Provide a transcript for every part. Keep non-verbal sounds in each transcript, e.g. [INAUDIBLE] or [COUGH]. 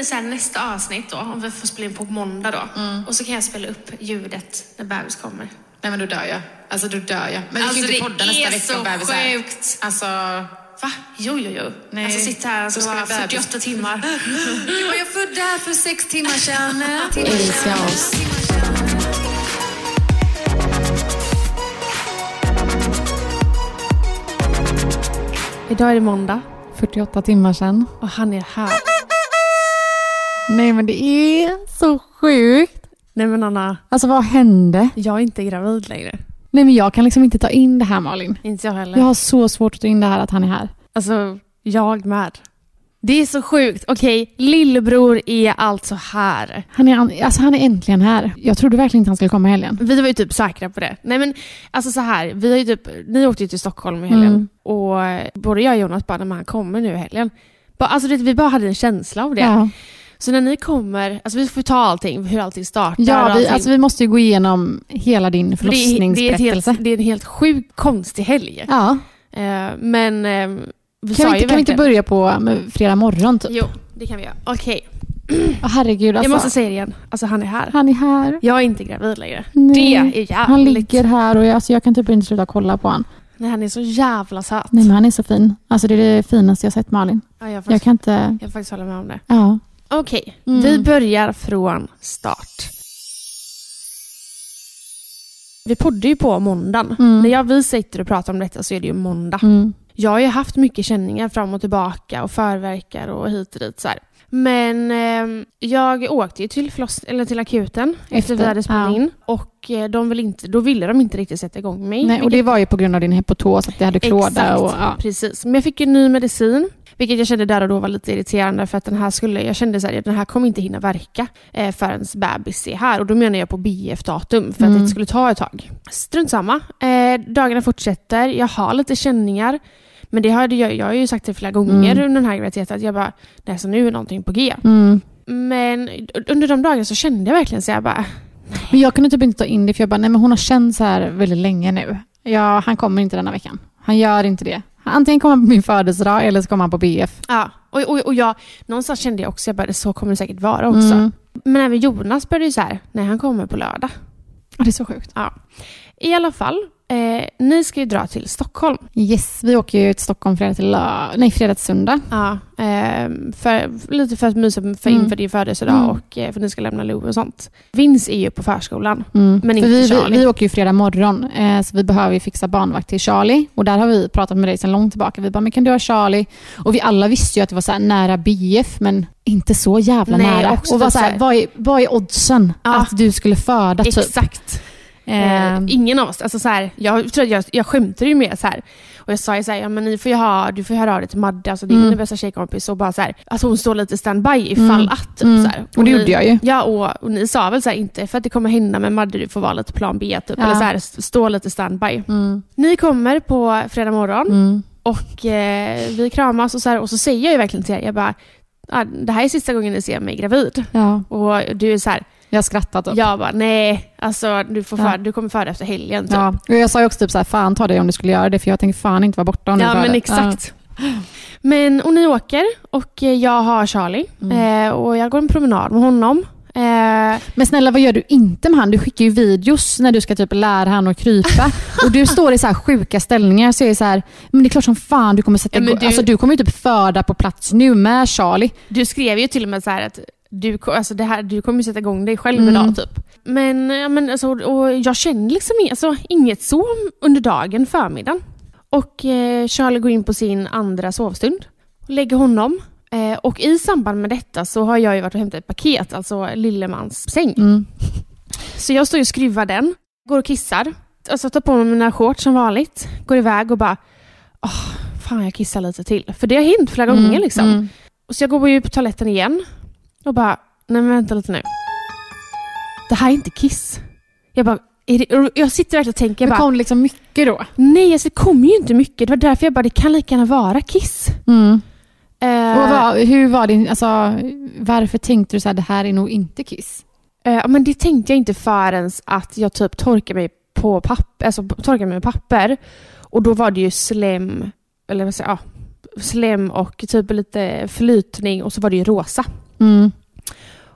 Vi så här, nästa avsnitt då, om vi får spela in på måndag då. Och så kan jag spela upp ljudet när bebis kommer. Nej men då dör jag. Alltså då dör jag. Men vi Alltså, kan ju inte det podda nästa är vecka så om bebisar. sjukt. Alltså, Va? Jo, jo, jo. Nej. Alltså sitta här och Så så vi bebis. 48 timmar. [LAUGHS] var jag född där för sex timmar sedan. [LAUGHS] Älska oss. Idag är det måndag 48 timmar sedan. och han är här. Nej men det är så sjukt. Nej men Anna, Alltså vad hände? jag är inte gravid längre. Nej men jag kan liksom inte ta in det här Malin. Inte jag heller. Jag har så svårt att ta in det här att han är här. Alltså, jag med. Det är så sjukt. Okej, lillebror är alltså här. Han är, an- alltså han är äntligen här. Jag trodde verkligen inte han skulle komma i helgen. Vi var ju typ säkra på det. Nej men alltså så här, vi har ju typ, ni åkte ju till Stockholm i helgen Mm. och eh, både jag och Jonas bara, men han kommer nu i helgen. Bara, alltså det, vi bara hade en känsla av det. Ja, Så när ni kommer, alltså vi får ta allting, hur allting startar ja vi, allting. alltså vi måste ju gå igenom hela din För det, är, det, förlossningsberättelse. det är en helt sjukt konstig helg. Ja, Eh, men eh, vi kan vi, ju inte, kan vi inte börja på fredag morgon typ? Jo, det kan vi göra. Okej, Åh, herregud alltså. jag måste säga det igen. Alltså han är här. Han är här. Jag är inte gravid längre. Nej. Det är jävligt. Han ligger här och jag, alltså, jag kan typ inte sluta kolla på honom. Nej, han är så jävla söt. Nej men han är så fin. Alltså det är det finaste jag sett Malin. Ja, jag, Jag faktiskt, kan inte... jag faktiskt hålla med om det. Ja. Okej, Mm. vi börjar från start. Vi poddar ju på måndagen. Mm. När jag, vi sitter och pratar om detta så är det ju måndag. Mm. Jag har ju haft mycket känningar fram och tillbaka och förverkar och hit och dit. Så här. Men eh, jag åkte ju till, förloss- eller till akuten efter, Efter, vi hade spelat ja. in. Och eh, de vill inte, då ville de inte riktigt sätta igång mig. Nej, och det var ju på grund av din hepatos, att det hade klåda Exakt, och... Ja. precis. Men jag fick ju ny medicin, vilket jag kände där och då var lite irriterande för att den här skulle, jag kände så här, den här kommer inte hinna verka eh, förrän bebis är här. Och då menar jag på BF-datum för att Mm. det skulle ta ett tag. Strunt samma. Eh, dagarna fortsätter, jag har lite känningar. Men det hade jag, jag har ju sagt det flera gånger Mm. under den här graviditeten att jag bara, nej så nu är någonting på G. Mm. Men under de dagarna så kände jag verkligen så jag bara, Men jag kunde typ inte ta in det för jag bara, nej men hon har känt så här väldigt länge nu. Ja, han kommer inte denna veckan. Han gör inte det. Antingen kommer han på min födelsedag eller så kommer han på BF. ja. Och, och, och jag, någonstans kände jag också, jag bara, så kommer det säkert vara också. Mm. Men även Jonas började ju så här, nej han kommer på lördag. Ja, det är så sjukt. Ja. I alla fall, eh, ni ska ju dra till Stockholm. Yes, vi åker ju till Stockholm fredag till nej, fredag till söndag. Ja, eh, för, lite för att mysa för Mm. inför din födelsedag Mm. och eh, för att ni ska lämna Lou och sånt. Vince är ju på förskolan. Mm. Men För inte vi, vi, Charlie. vi åker ju fredag morgon, eh, så vi behöver ju fixa barnvakt till Charlie. Och där har vi pratat med dig sedan långt tillbaka. Vi bara, men kan du ha Charlie? Och vi alla visste ju att det var så nära BF, men inte så jävla Nej, nära. också Och var typ så här, vad, är, vad är oddsen Ja. att du skulle föda? Typ? Exakt. Eh, ingen av oss. Alltså så här, jag, tror att jag, jag skämtade ju med så här. Och jag sa ju så här, ja, men ni får ha, du får höra av dig till Madde, alltså din Mm. bästa tjejkompis. Och bara så här, alltså hon står lite standby ifall Mm. att. Typ, Mm. så här. Och det ni, gjorde jag ju. Ja, och, och ni sa väl så här, inte för att det kommer hända, men Madde du får vara lite plan B, typ. Ja. Eller så här, stå lite standby. Mm. Ni kommer på fredag morgon Mm. och eh, vi kramas och så, här, och så säger jag ju verkligen till er, jag bara, ah, det här är sista gången ni ser mig gravid. Ja, Och du är så här, jag skrattade. Typ. jag bara, nej, alltså du, får Ja. föda, du kommer föda efter helgen. Typ. Ja. Och jag sa ju också typ så här, fan ta dig om du skulle göra det, för jag tänker fan inte vara borta om du Ja, men exakt. Men, och ni åker och jag har Charlie Mm. eh, och jag går en promenad med honom. Eh, Men snälla, vad gör du inte med han? Du skickar ju videos när du ska typ lära han att krypa. [LAUGHS] och du står i så här sjuka ställningar. Så är det så här, men det är klart som fan du kommer sätta Ja, du- Alltså, du kommer ju typ föda på plats nu med Charlie. du skrev ju till och med så att du, alltså det här, du kommer sätta igång dig själv Mm. idag typ. Men, men alltså, och jag känner liksom alltså, inget så under dagen, förmiddagen. Och eh, Charlie går in på sin andra sovstund. Lägger honom. Eh, och i samband med detta så har jag ju varit och hämtat ett paket, alltså Lillemans säng. Mm. Så jag står ju och skruvar den, går och kissar. Alltså tar på mig mina shorts som vanligt, går iväg och bara Åh, fan jag kissar lite till. För det har hänt flera gånger Mm, liksom. mm. Och så jag går ju på toaletten igen och bara, nej men vänta lite nu. Det här är inte kiss. Jag bara, det, jag sitter verkligen och tänker, Men bara, kom det liksom mycket då? nej alltså, det kommer ju inte mycket. Det var därför jag bara, det kan lika gärna vara kiss. Mm. Eh, Och vad, hur var din, alltså, varför tänkte du så här, det här är nog inte kiss? eh, men det tänkte jag inte förrän att jag typ torkade mig på papper, alltså torkade mig med papper. Och då var det ju slem, eller vad säger jag, ja, slem och typ lite flytning och så var det ju rosa. Mm.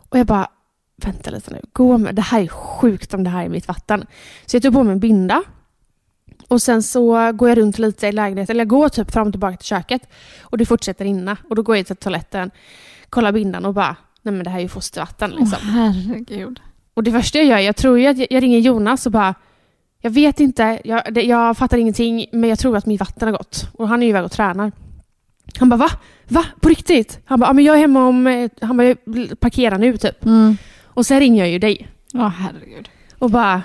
Och jag bara, vänta lite nu, gå med, det här är sjukt om det här är mitt vatten. Så jag tog på mig en binda. Och sen så går jag runt lite i lägenheten, eller jag går typ fram och tillbaka till köket. Och det fortsätter rinna. Och då går jag till toaletten, kollar bindan och bara, nej men det här är ju fostervatten liksom. Åh, herregud. Och det första jag gör, jag tror ju att jag, jag ringer Jonas och bara, jag vet inte, jag, det, jag fattar ingenting, men jag tror att mitt vatten har gått. Och han är ju iväg och tränar. Han bara, va? Va? På riktigt? Han bara, ja, men jag är hemma om, eh, han bara, jag parkerar nu typ. Mm. Och sen ringer jag ju dig. Ja, herregud. Och bara,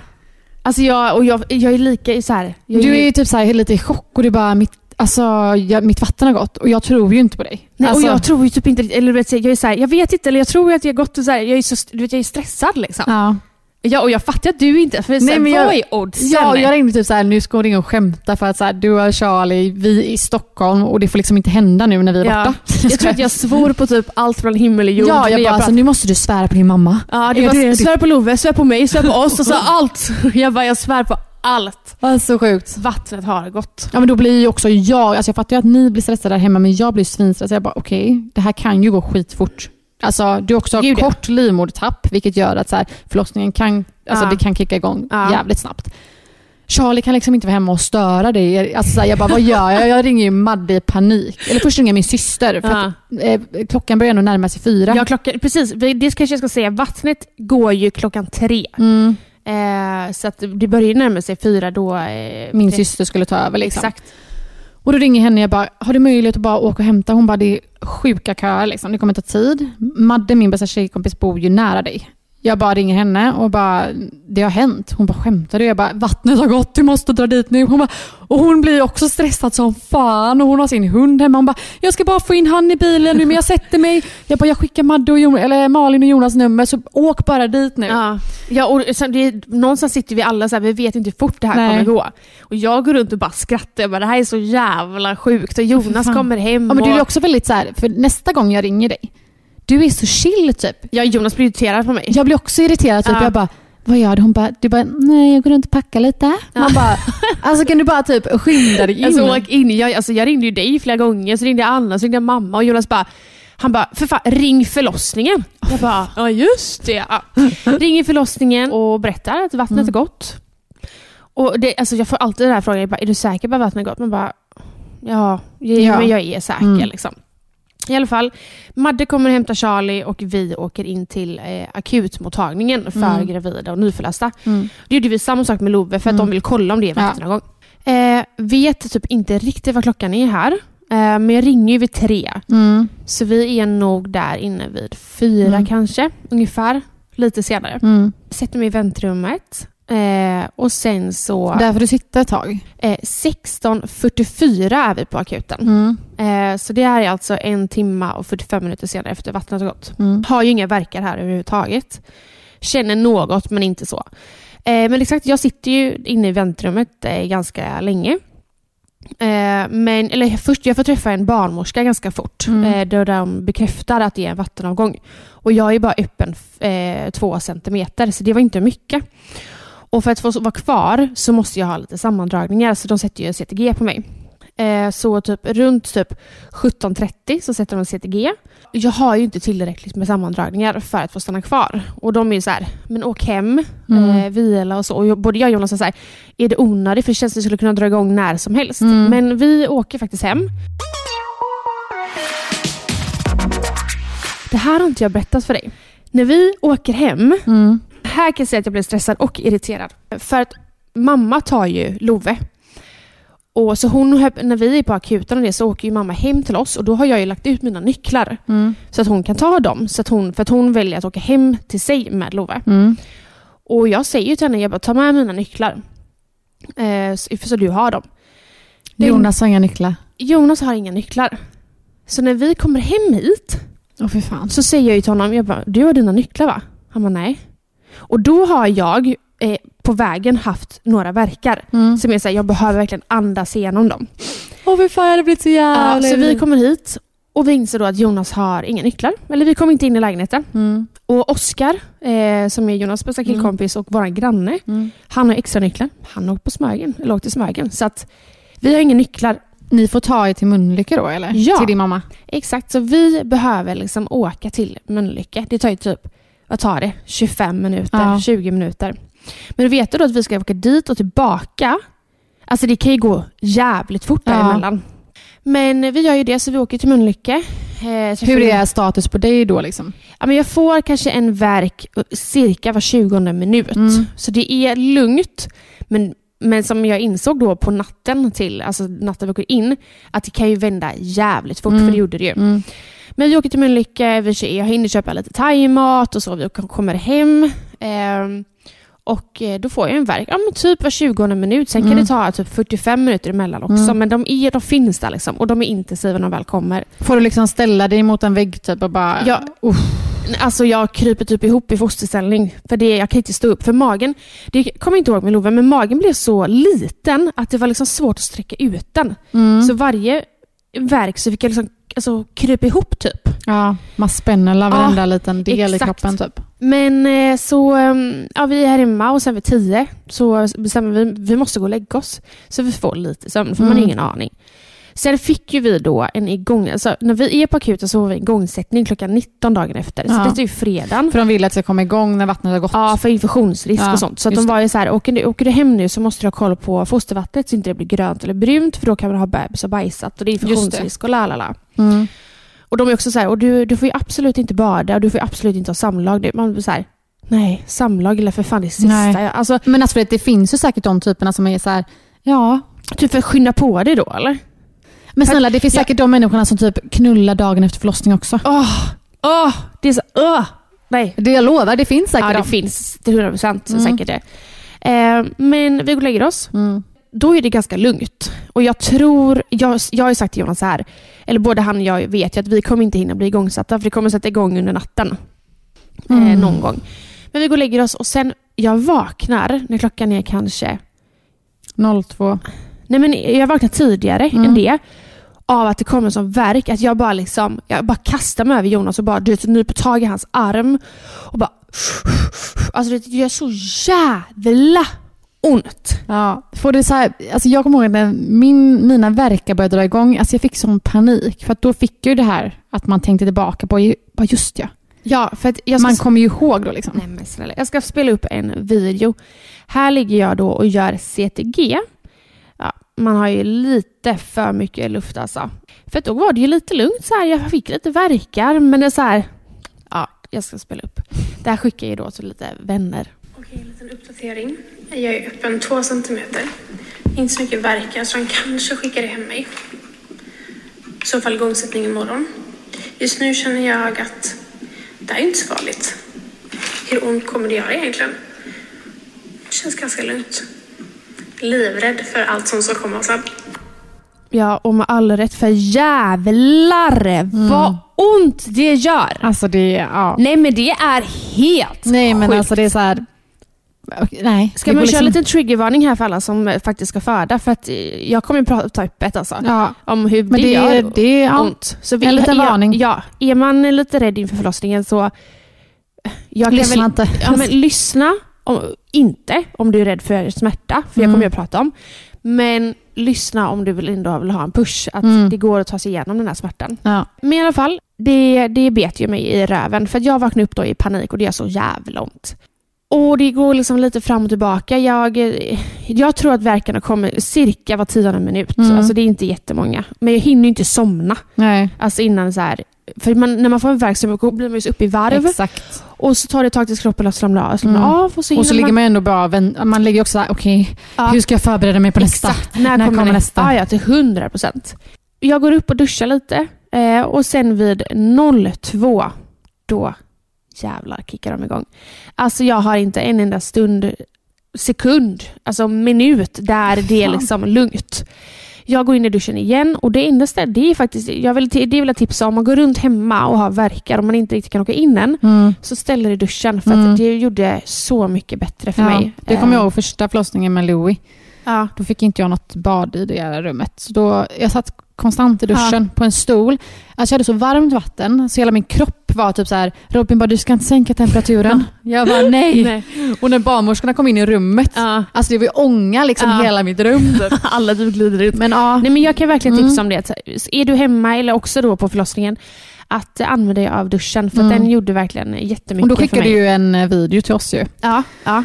alltså jag, och jag, jag är lika så här. Jag Du är ju typ så här lite i chock och du bara, mitt, alltså, jag, mitt vatten har gått och jag tror ju inte på dig. Nej, alltså, och jag tror ju typ inte, eller du vet, jag är så här, jag vet inte, eller jag tror att jag har gått och så här, jag är så, du vet, jag är stressad liksom. ja. Ja, och jag fattar att du inte, för Nej, här, men vad jag- är oddsen? Ja, jag ringde typ så här, nu ska hon ringa och skämta för att så här, du och Charlie, vi är i Stockholm och det får liksom inte hända nu när vi är Ja. borta. Jag tror att jag [LAUGHS] svor på typ allt från himmel och jord. Ja, jag men bara, alltså, nu måste du svära på din mamma. Ja, det Är var det- svär på Love, svär på mig, svär på oss och så allt. Jag bara, jag svär på allt. Alltså sjukt. Vattnet har gått. Ja men då blir ju också jag, alltså jag fattar ju att ni blir stressade där hemma men jag blir svinstressad. Jag bara okej, det här kan ju gå skitfort. Alltså du också har Gud, ja. kort livmodertapp vilket gör att så här, förlossningen kan, alltså Ja. det kan kicka igång Ja. jävligt snabbt. Charlie kan liksom inte vara hemma och störa dig. Alltså här, jag bara, vad gör jag? Jag ringer ju Madde i panik. Eller först ringer jag min syster. För att, eh, klockan börjar nog närma sig fyra. Ja, klockan, precis. Det kanske jag ska säga. Vattnet går ju klockan tre. Mm, Eh, så att det börjar närma sig fyra då. Eh, min syster skulle ta över. Liksom. Exakt. Och då ringer henne jag bara, har du möjlighet att bara åka och hämta? Hon bara, det är sjuka köer liksom. Det kommer ta tid. Madde, min bästa tjejkompis, bor ju nära dig. Jag bara ringer henne och bara, det har hänt. Hon bara, skämtar du? Jag bara, vattnet har gått, du måste dra dit nu. Hon bara, och hon blir också stressad som fan och hon har sin hund hemma. Hon bara, jag ska bara få in han i bilen nu men jag sätter mig. Jag bara, jag skickar Madde och Jonas, eller Malin och Jonas nummer så åk bara dit nu. Ja, ja och sen det, någonstans sitter vi alla så här, vi vet inte hur fort det här Nej. kommer gå. Och jag går runt och bara skrattar. Jag bara, det här är så jävla sjukt. Och Jonas kommer hem Ja, men du är och... också väldigt så här, för nästa gång jag ringer dig, du är så chill typ. Ja, Jonas blir irriterad på mig. Jag blir också irriterad. Typ. Ja. Jag bara, vad gör du? Hon bara, du bara, nej jag går runt och packar lite. Man bara, alltså kan du bara typ skynda dig [LAUGHS] in? Alltså, åk in. Jag, alltså, jag ringde ju dig flera gånger, så ringde jag Anna, så ringde jag mamma och Jonas bara han bara, för fan, ring förlossningen. Jag bara, ja just det. Ja. Ringer förlossningen och berättar att vattnet är gott. Och det, alltså, jag får alltid den här frågan, jag bara, är du säker på att vattnet är gott? Man bara, ja, ja. Ja. men jag är säker. Mm. Liksom. I alla fall, Madde kommer hämta Charlie och vi åker in till eh, akutmottagningen för Mm. gravida och nyförlösta. Mm. Det gjorde vi samma sak med Love för att Mm. de vill kolla om det är Ja. vatten någon gång. Eh, vet typ inte riktigt vad klockan är här. Eh, men jag ringer ju vid tre. Mm. Så vi är nog där inne vid fyra Mm. kanske, ungefär. Lite senare. Mm. Sätter mig i väntrummet. Eh, och sen så... Där får du sitta ett tag. Eh, 16.44 är vi på akuten. Mm. Eh, så det är alltså en timme och 45 minuter senare efter vattnet har gått. Mm. Har ju inga verkar här överhuvudtaget. Känner något men inte så. Eh, men exakt, jag sitter ju inne i väntrummet eh, ganska länge. Eh, men, eller först, jag får träffa en barnmorska ganska fort. Mm. Där de bekräftar att det är en vattenavgång. Och jag är bara öppen två centimeter, så det var inte mycket. Och för att få vara kvar så måste jag ha lite sammandragningar, så de sätter ju en CTG på mig. Eh, så typ runt typ 17.30 så sätter de CTG. Jag har ju inte tillräckligt med sammandragningar för att få stanna kvar. Och de är ju så här, men åk hem, Mm. eh, vila och så. Och både jag och Jonas är så här, är det onödigt? För det känns som att det skulle kunna dra igång när som helst. Mm. Men vi åker faktiskt hem. Det här har inte jag berättat för dig. När vi åker hem, Mm. Här kan jag säga att jag blev stressad och irriterad. För att mamma tar ju Love. Och så hon, när vi är på akuten och det så åker ju mamma hem till oss och då har jag ju lagt ut mina nycklar Mm. så att hon kan ta dem. Så att hon, för att hon väljer att åka hem till sig med Love. Mm. Och jag säger ju till henne, jag bara ta med mina nycklar. Eh, så, så du har dem. Jonas har inga nycklar. Jonas har inga nycklar. Så när vi kommer hem hit fan. så säger jag ju till honom, jag bara, du har dina nycklar va? Han bara nej. Och då har jag eh, på vägen haft några verkar Mm. som är såhär, jag behöver verkligen andas igenom dem. Åh fy fan, jag hade blivit så Ja, jävla... så vi kommer hit och vi inser då att Jonas har inga nycklar. Eller vi kommer inte in i lägenheten. Mm. Och Oskar, eh, som är Jonas bästa killkompis och vår granne, Mm. han har extra nycklar. Han har åkt på Smögen, eller åkt till Smögen. Så att vi har inga nycklar. Ni får ta er till Mölnlycke då eller? Ja. Till din mamma? Exakt, så vi behöver liksom åka till Mölnlycke. Det tar ju typ, vad tar det? 25 minuter, Ja. 20 minuter. Men du vet du då att vi ska åka dit och tillbaka? Alltså det kan ju gå jävligt fort Ja. däremellan. Men vi gör ju det, så vi åker till Mölnlycke. Eh, Hur är status på dig då liksom? Ja, men jag får kanske en verk cirka var 20 minut. Mm. Så det är lugnt. Men, men som jag insåg då på natten till, alltså natten vi åker in, att det kan ju vända jävligt fort, Mm. för det gjorde det ju. Mm. Men vi åker till Mölnlycke, vi jag hinner köpa lite thaimat och så, vi kom- kommer hem. ehm, och eh, då får jag en verk, ja men typ var 20 minut. Sen kan Mm. det ta typ 45 minuter emellan också. Mm. Men de, är, de finns där liksom. Och de är intensiva när de väl kommer. Får du liksom ställa dig mot en vägg typ och bara... Ja. Alltså jag kryper typ ihop i fosterställning. För det, jag kan inte stå upp. För magen, det kommer jag inte ihåg med Love, men magen blev så liten att det var liksom svårt att sträcka ut den. Mm. Så varje verk så fick jag liksom alltså, krypa ihop typ. Ja, man spänner la Ja, varenda liten del exakt. i kroppen typ. Men eh, så, ehm, ja vi är här hemma och sen vid tio så bestämmer vi vi måste gå och lägga oss. Så vi får lite sömn, för man har Mm. ingen aning. Sen fick ju vi då en igång, alltså när vi är på akuten så får vi igångsättning klockan 19 dagen efter. Så Ja. detta är ju fredagen. För de vill att det ska komma igång när vattnet har gått. Ja, för infektionsrisk Ja, och sånt. Så att de det. var ju så här, åker du, åker du hem nu så måste du ha koll på fostervattnet så inte det blir grönt eller brunt för då kan man ha bebis och bajsat och det är infektionsrisk och la la la. Mm. Och de är också så här, och du, du får ju absolut inte bada och du får absolut inte ha samlag. Det- Man blir så här, nej, samlag eller för fan det sista. Nej. Alltså, Men alltså det finns ju säkert de typerna som är så här, ja. typ för att skynda på dig då eller? Men snälla, det finns Ja. säkert de människorna som typ knullar dagen efter förlossning också. Åh, åh, det är så, åh, nej. Det jag lovar, det finns säkert Ja, det de. finns till 100 procent Mm. säkert det. Eh, men vi går och lägger oss. Mm. då är det ganska lugnt. Och jag tror, jag, jag har ju sagt till Jonas så här, eller både han och jag vet ju att vi kommer inte hinna bli igångsatta för det kommer sätta igång under natten. Eh, Mm. någon gång. Men vi går och lägger oss och sen, jag vaknar när klockan är kanske, 02. Nej men jag vaknar tidigare Mm. än det. Av att det kommer som verk att jag bara liksom, jag bara kastar mig över Jonas och bara du vet, nyper tag i hans arm och bara Alltså det gör så jävla ont. Ja, får det så här, alltså jag kommer ihåg när min, mina verkar började dra igång. Alltså jag fick sån panik. För då fick jag ju det här att man tänkte tillbaka på, bara just ja. Ja, för att jag Man kommer ju ihåg då liksom. Nej men snälla, jag ska spela upp en video. Här ligger jag då och gör CTG. Man har ju lite för mycket luft alltså. För att då var det ju lite lugnt så här. Jag fick lite verkar men det är så här. Ja, jag ska spela upp. Det här skickar jag ju då till lite vänner. Okej, en liten uppdatering. Jag är öppen två centimeter. Inte så mycket verkar så han kanske skickar hem mig. I så fall igångsättning imorgon. Just nu känner jag att det här är inte så farligt. Hur ont kommer det göra egentligen? Det känns ganska lugnt. Livrädd för allt som ska komma sen. Ja, och med all rätt för jävlar vad ont det gör. Alltså det, ja. Nej men det är helt Nej men sjukt. alltså det är så här. Nej. Ska man går köra en liksom- liten triggervarning här för alla som eh, faktiskt ska föda? För att eh, jag kommer ju prata öppet alltså. Ja, Om hur men det, det, gör det, det ja. ont. Så En liten är, varning. Ja, är man lite rädd inför förlossningen så... Jag kan Lyssna väl, inte. Ja, men lyssna om, inte om du är rädd för smärta, för jag Mm. kommer att prata om. Men lyssna om du vill ändå vill ha en push. Att Mm. det går att ta sig igenom den här smärtan. Ja. Men i alla fall, det, det bet ju mig i röven. För jag vaknade upp då i panik och det gör så jävla ont. Och det går liksom lite fram och tillbaka. Jag, jag tror att verkarna kommer cirka var tionde minut. Mm. Alltså det är inte jättemånga. Men jag hinner ju inte somna. Nej, Alltså innan så här. För man, när man får en värk blir man ju uppe i varv. exakt. Och så tar det ett tag tills kroppen slamrar Mm. av. Och så, Och så hinner ligger man ändå bara Man ligger också såhär, okej, Ja. hur ska jag förbereda mig på nästa? Exakt. När, När kommer, kommer nästa? Ja, ja, till 100 procent. Jag går upp och duschar lite eh, och sen vid 02 då jävlar kickar de igång. Alltså jag har inte en enda stund, sekund, alltså minut där det är liksom lugnt. Jag går in i duschen igen och det enda stället, det är faktiskt, jag vill, det vill jag tipsa om, man går runt hemma och har verkar och man inte riktigt kan åka in än, Mm. så ställ er i duschen för Mm. det gjorde så mycket bättre för Ja, mig. det kommer jag ihåg första förlossningen med Louis. Ja. Då fick inte jag något bad i det rummet. Så då, jag satt konstant i duschen på en stol. Alltså jag hade så varmt vatten så hela min kropp var typ så här. Robin bara, du ska inte sänka temperaturen. Jag bara, nej. [LAUGHS] Nej. Och när barnmorskorna kom in i rummet, Ja. alltså det var ju ånga liksom Ja. hela mitt rum. [LAUGHS] Alla typ glider ut. Men ja, Nej, men jag kan verkligen Mm. tipsa om det. Är du hemma eller också då på förlossningen, att använda dig av duschen. För Mm. den gjorde verkligen jättemycket och då skickade du ju en eh, video till oss ju. Ja, ja.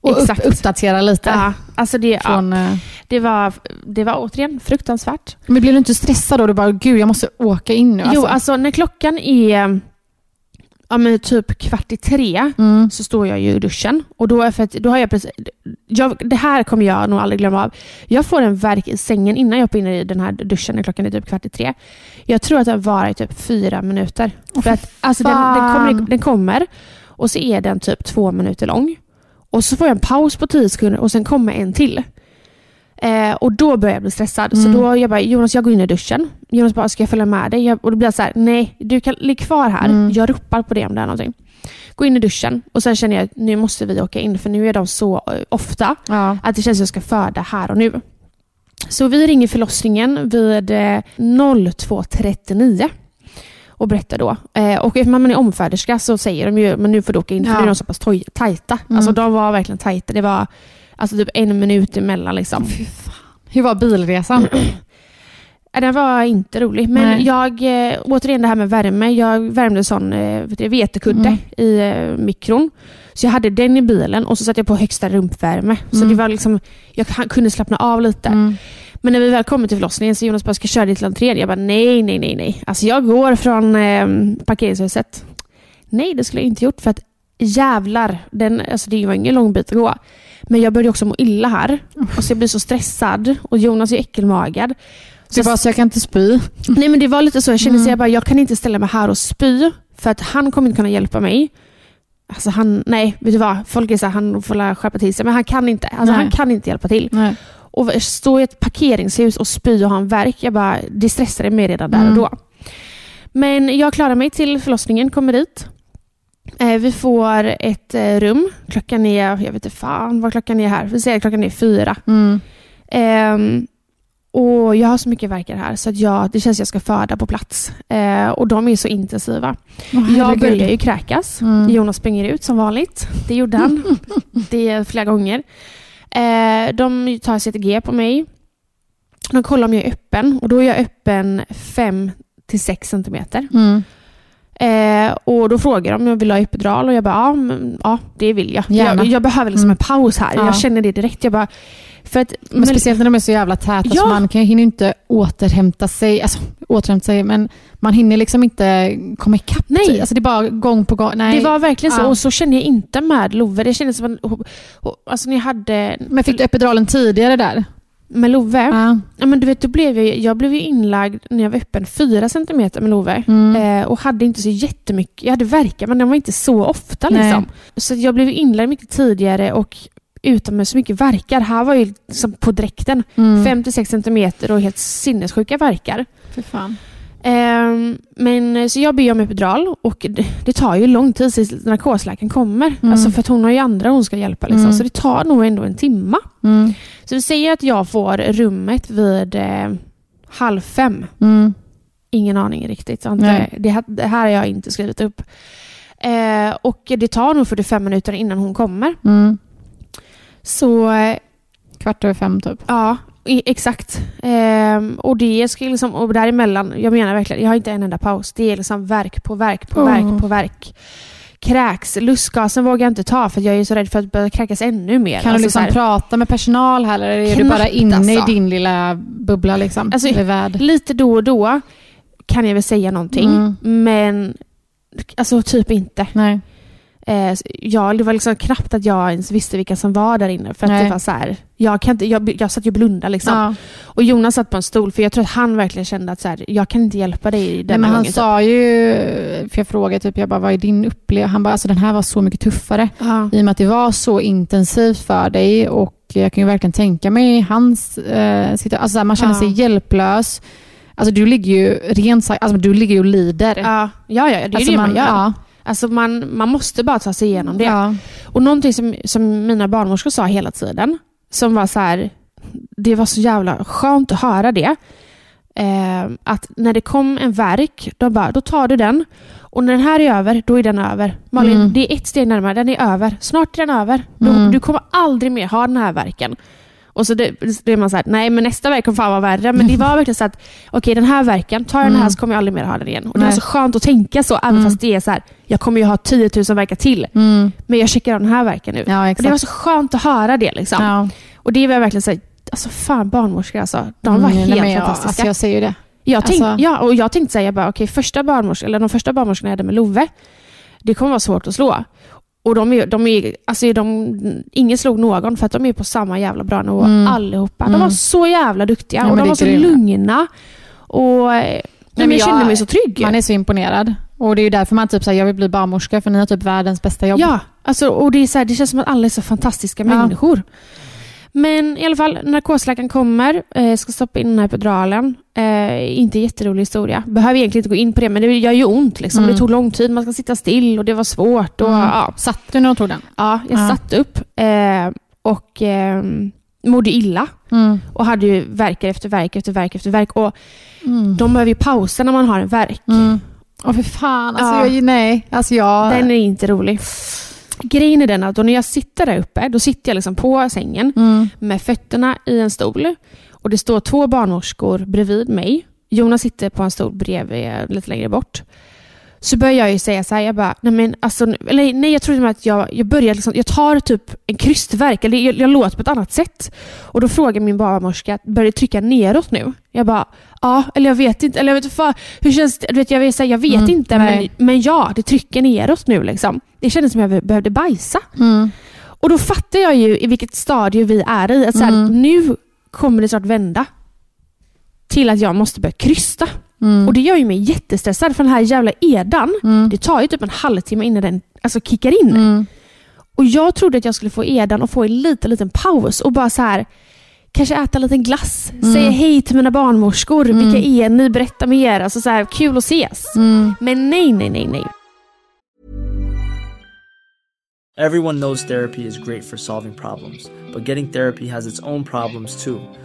Och upp, uppdatera lite. Ja, alltså det, ja, Från, eh, det, var, det var återigen fruktansvärt. Men blev du inte stressad då? Du bara, gud jag måste åka in nu. Jo, alltså när klockan är ja, men typ kvart i tre Mm. så står jag ju i duschen. Och då, är för att, då har jag precis, jag, det här kommer jag nog aldrig glömma av. Jag får en verk i sängen innan jag hoppar in i den här duschen när klockan är typ kvart i tre. Jag tror att den varar i typ fyra minuter. för att, alltså, den, den, kommer, den kommer och så är den typ två minuter lång. Och så får jag en paus på tio sekunder och sen kommer en till. Eh, och då börjar jag bli stressad. Så Mm. då jag bara, Jonas jag går in i duschen. Jonas bara, ska jag följa med dig? Jag, och då blir jag så här, nej du kan ligga kvar här. Mm. Jag ropar på det om det är någonting. Gå in i duschen och sen känner jag att nu måste vi åka in för nu är de så eh, ofta Ja. att det känns som att jag ska föda här och nu. Så vi ringer förlossningen vid eh, 02.39 och berättar då. Eh, och eftersom man är omföderska så säger de ju men nu får du åka in för Ja. nu är de så pass toj- tajta. Mm. Alltså de var verkligen tajta. Det var alltså typ en minut emellan. Liksom. Hur var bilresan? [CLEARS THROAT] Den var inte rolig. Men Nej. jag, eh, återigen det här med värme. Jag värmde sån eh, vetekudde Mm. i eh, mikron. Så jag hade den i bilen och så satte jag på högsta rumpvärme. Så Mm. det var liksom, jag kunde slappna av lite. Mm. Men när vi väl kommer till förlossningen så Jonas bara, ska jag köra dig till entrén? Jag bara, nej, nej, nej, nej. Alltså jag går från eh, parkeringshuset. Nej, det skulle jag inte gjort för att jävlar, den, alltså det var ingen lång bit att gå. Men jag började också må illa här. Och så jag blir så stressad och Jonas är äckelmagad. Så bara, så jag kan inte spy. Nej men det var lite så, jag kände Mm. så jag bara, jag kan inte ställa mig här och spy för att han kommer inte kunna hjälpa mig. Alltså han, nej, vet du vad? Folk är så här, han får skärpa till sig, men han kan inte. Alltså Nej. han kan inte hjälpa till. Nej. Och stå i ett parkeringshus och spy och ha en verk, jag bara, det stressade mig redan där och Mm. då. Men jag klarar mig till förlossningen, kommer dit. Eh, vi får ett eh, rum. Klockan är, jag vet inte fan vad klockan är här. Vi säger att klockan är fyra. Mm. Ehm, och Jag har så mycket verkar här så att jag, det känns att jag ska föda på plats. Eh, och de är så intensiva. Åh, Jag börjar ju kräkas. Mm. Jonas springer ut som vanligt. Det gjorde han. [LAUGHS] det är flera gånger. Eh, de tar CTG på mig. De kollar om jag är öppen och då är jag öppen 5 till 6 centimeter. Mm. Eh, och då frågar de om jag vill ha epidural och jag bara, ja, men, ja det vill jag. Gärna. Jag, jag behöver liksom Mm. en paus här. Ja. Jag känner det direkt. Jag bara, för att, Men speciellt när de är så jävla täta Ja. så man kan, hinner inte återhämta sig. Alltså återhämta sig, men man hinner liksom inte komma ikapp. Nej. Alltså det är bara gång på gång. Nej. Det var verkligen så. Ja. Och så kände jag inte med Love. Det kändes som att, alltså jag hade Men fick du epiduralen tidigare där? Med Love, Ja. ja, men du vet, då blev jag, jag blev inlagd när jag var öppen 4 centimeter med Love. Mm. Eh, och hade inte så jättemycket, jag hade verkar men de var inte så ofta. Liksom. Så jag blev inlagd mycket tidigare och utan med så mycket verkar. Här var ju liksom på dräkten. Mm. 5-6 centimeter och helt sinnessjuka verkar. Fy fan. Ehm, men, så jag ber om epidural och det, det tar ju lång tid tills narkosläkaren kommer. Mm. Alltså för att hon har ju andra hon ska hjälpa. Liksom. Mm. Så det tar nog ändå en timma. Mm. Så vi säger att jag får rummet vid eh, halv fem. Mm. Ingen aning riktigt. Inte-. Det, här- det här har jag inte skrivit upp. Eh, och det tar nog 45 minuter innan hon kommer. Mm. Så eh, Kvart över fem typ. Ja, exakt. Ehm, och det ska liksom, och däremellan, jag menar verkligen, jag har inte en enda paus. Det är liksom verk på verk på verk på verk. Kräks, lustgasen vågar jag inte ta för jag är så rädd för att börja kräkas ännu mer. Kan Alltså du liksom här, prata med personal här eller är du Knappt, bara inne alltså. i din lilla bubbla liksom? Alltså? Lite då och då kan jag väl säga någonting, Mm. men alltså typ inte. Nej. Eh, ja, det var liksom knappt att jag ens visste vilka som var där inne. För att Nej. det var så här, jag, kan inte, jag, jag satt ju och blundade liksom. Ja. Och Jonas satt på en stol, för jag tror att han verkligen kände att så här, jag kan inte hjälpa dig denna men han gången. typ. sa ju, för jag frågade typ, jag bara, vad är din upplevelse? Han bara, alltså den här var så mycket tuffare. Ja. I och med att det var så intensivt för dig och jag kan ju verkligen tänka mig hans eh, situation. Alltså här, man känner Ja. sig hjälplös. Alltså du ligger ju rent sagt, alltså du ligger ju och lider. Ja, ja, ja, det är alltså, det man, gör. Ja, Alltså man, man måste bara ta sig igenom det. ja. Och någonting som, som mina barnmorskor sa hela tiden, som var så här, det var så jävla skönt att höra det. Eh, att när det kom en verk, de bara, då tar du den. Och när den här är över, då är den över. Malin, Mm. det är ett steg närmare, den är över. Snart är den över. Du, Mm. du kommer aldrig mer ha den här verken. Och så är man så här, nej men nästa verk kommer fan vara värre. Men det var verkligen så att, okej den här verken, tar jag den här Mm. så kommer jag aldrig mer ha den igen. Och det var Nej. så skönt att tänka så, även Mm. fast det är så här, jag kommer ju ha 10 000 verkar till. Mm. Men jag checkar av den här verken nu. ja det var så skönt att höra det. Liksom. ja. Och det var verkligen så här, alltså fan barnmorskor alltså. De var Mm, nej, helt jag, fantastiska. Alltså jag säger ju det. jag tänkte, alltså- ja, och jag tänkte säga okej, första barnmorska, eller de första barnmorskorna jag hade med Love, det kommer vara svårt att slå. Och de är, de är, alltså de, ingen slog någon för att de är på samma jävla bra nivå Mm. allihopa. De Mm. var så jävla duktiga Ja, och de var så är grymma. lugna. Och, eh, men jag, jag- kände mig så trygg. Man är så imponerad. Och det är därför man typ säger jag vill bli barnmorska för ni har typ världens bästa jobb. Ja, alltså, och det, är så här, det känns som att alla är så fantastiska Ja. människor. Men i alla fall, narkosläkaren kommer, eh, ska stoppa in den här epiduralen. Eh, inte jätterolig historia. Behöver egentligen inte gå in på det, men det gör ju ont. Liksom. Mm. Det tog lång tid, man ska sitta still och det var svårt. Och, Mm. ja. Satt du när de tog den? Ja, jag Ja. satt upp eh, och eh, mådde illa. Mm. Och hade ju verkar efter verk efter verk efter verk. Och Mm. de behöver ju pausa när man har en verk. Mm. Åh för fan, alltså Ja. jag, nej. Alltså jag... Den är inte rolig. Grejen är den att då när jag sitter där uppe, då sitter jag liksom på sängen Mm. med fötterna i en stol. Och Det står två barnmorskor bredvid mig. Jonas sitter på en stol bredvid, lite längre bort. Så börjar jag ju säga så här, jag bara, nej men alltså, eller nej jag tror att jag, jag börjar liksom, jag tar typ en krystverk, eller jag, jag låter på ett annat sätt. Och då frågar min barnmorska, börjar det trycka neråt nu? Jag bara, ja, eller jag vet inte, eller jag vet inte, fan, hur känns det? Du vet, jag, vet, här, jag vet Mm, inte, men, men ja, det trycker neråt nu liksom. Det kändes som jag behövde bajsa. Mm. Och då fattar jag ju i vilket stadie vi är i. Att så här, Mm. Nu kommer det snart vända till att jag måste börja krysta. Mm. Och det gör ju mig jättestressad för den här jävla edan, Mm. det tar ju typ en halvtimme innan den alltså, kickar in. Mm. Och jag trodde att jag skulle få edan och få en liten, liten paus och bara så här Kanske äta en liten glass, Mm. säga hej till mina barnmorskor. Mm. Vilka är ni? Berätta mer. Alltså så här, kul att ses. Mm. Men nej, nej, nej, nej. Everyone knows therapy is great for solving problems, but getting therapy has its own problems too,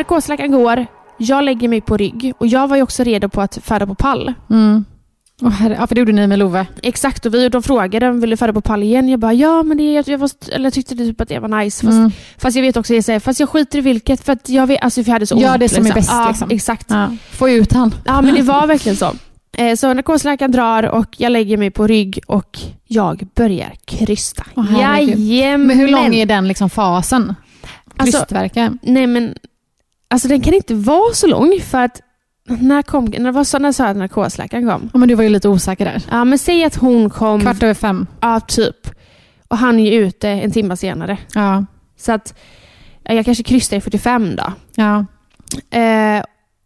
Narkosläkaren går, jag lägger mig på rygg och jag var ju också redo på att färda på pall. Mm. Åh, herre, ja, för det gjorde ni med Love. Exakt, och vi, de frågade om vill du färda på pall igen. Jag bara, ja men det, jag, jag, var, eller jag tyckte typ att det var nice. Fast, Mm. fast jag vet också, jag säger, fast jag skiter i vilket. För att jag vet, alltså jag hade så Gör ont, det som är bäst, Ja, liksom. exakt. Ja. Få ut han. Ja men det var verkligen så. Eh, Så narkosläkaren drar och jag lägger mig på rygg och jag börjar krysta. Herregud. Jajamän. Men hur lång är den liksom fasen? Alltså- Krystverkar? Nej men, alltså den kan inte vara så lång för att när kom, när var så, när sa jag att narkosläkaren kom? Ja, men du var ju lite osäker där. Ja men säg att hon kom, Kvart över fem. ja typ. Och han är ju ute en timme senare. Ja. Så att ja, jag kanske krystar i 45 då. ja. Eh,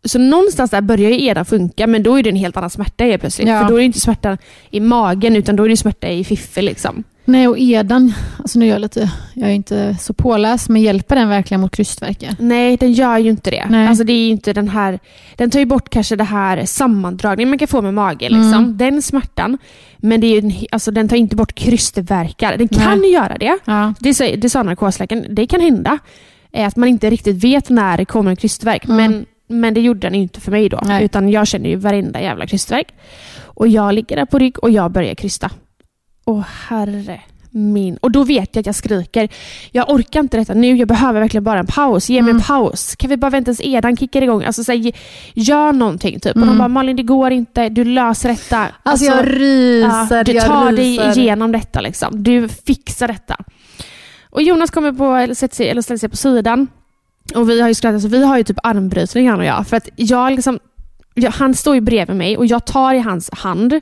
så någonstans där börjar ju EDA funka, men då är det en helt annan smärta helt plötsligt. Ja. För då är det inte smärta i magen, utan då är det smärta i fiffi. Liksom. Nej, och edan, alltså nu är jag lite, jag är inte så påläst, men hjälper den verkligen mot krystvärkar? Nej, den gör ju inte det. Nej. Alltså, det är inte den här... Den tar ju bort kanske det här sammandragningen man kan få med magen. Liksom. Mm. Den smärtan. Men det är ju, alltså, den tar inte bort krystvärkar. Den kan Nej. göra det. Ja. Det sa, det sa narkosläkaren. Det kan hända. eh, Att man inte riktigt vet när det kommer en krystvärk. Mm. Men, men det gjorde den inte för mig då. Nej. Utan jag känner ju varenda jävla krystvärk. Och jag ligger där på rygg och jag börjar krysta. Åh herre min. Och då vet jag att jag skriker. Jag orkar inte detta nu. Jag behöver verkligen bara en paus. Ge mig Mm. en paus. Kan vi bara vänta tills edan kickar igång? Alltså, så här, gör någonting. Typ. Och de Mm. bara, Malin det går inte. Du löser detta. Alltså, jag ryser, Ja, du tar ryser. dig igenom detta. Liksom. Du fixar detta. Och Jonas kommer på, eller sätter sig, eller ställer sig på sidan. Och vi har ju skrattat, så vi har ju typ armbrytning han och jag. För att jag liksom, han står ju bredvid mig och jag tar i hans hand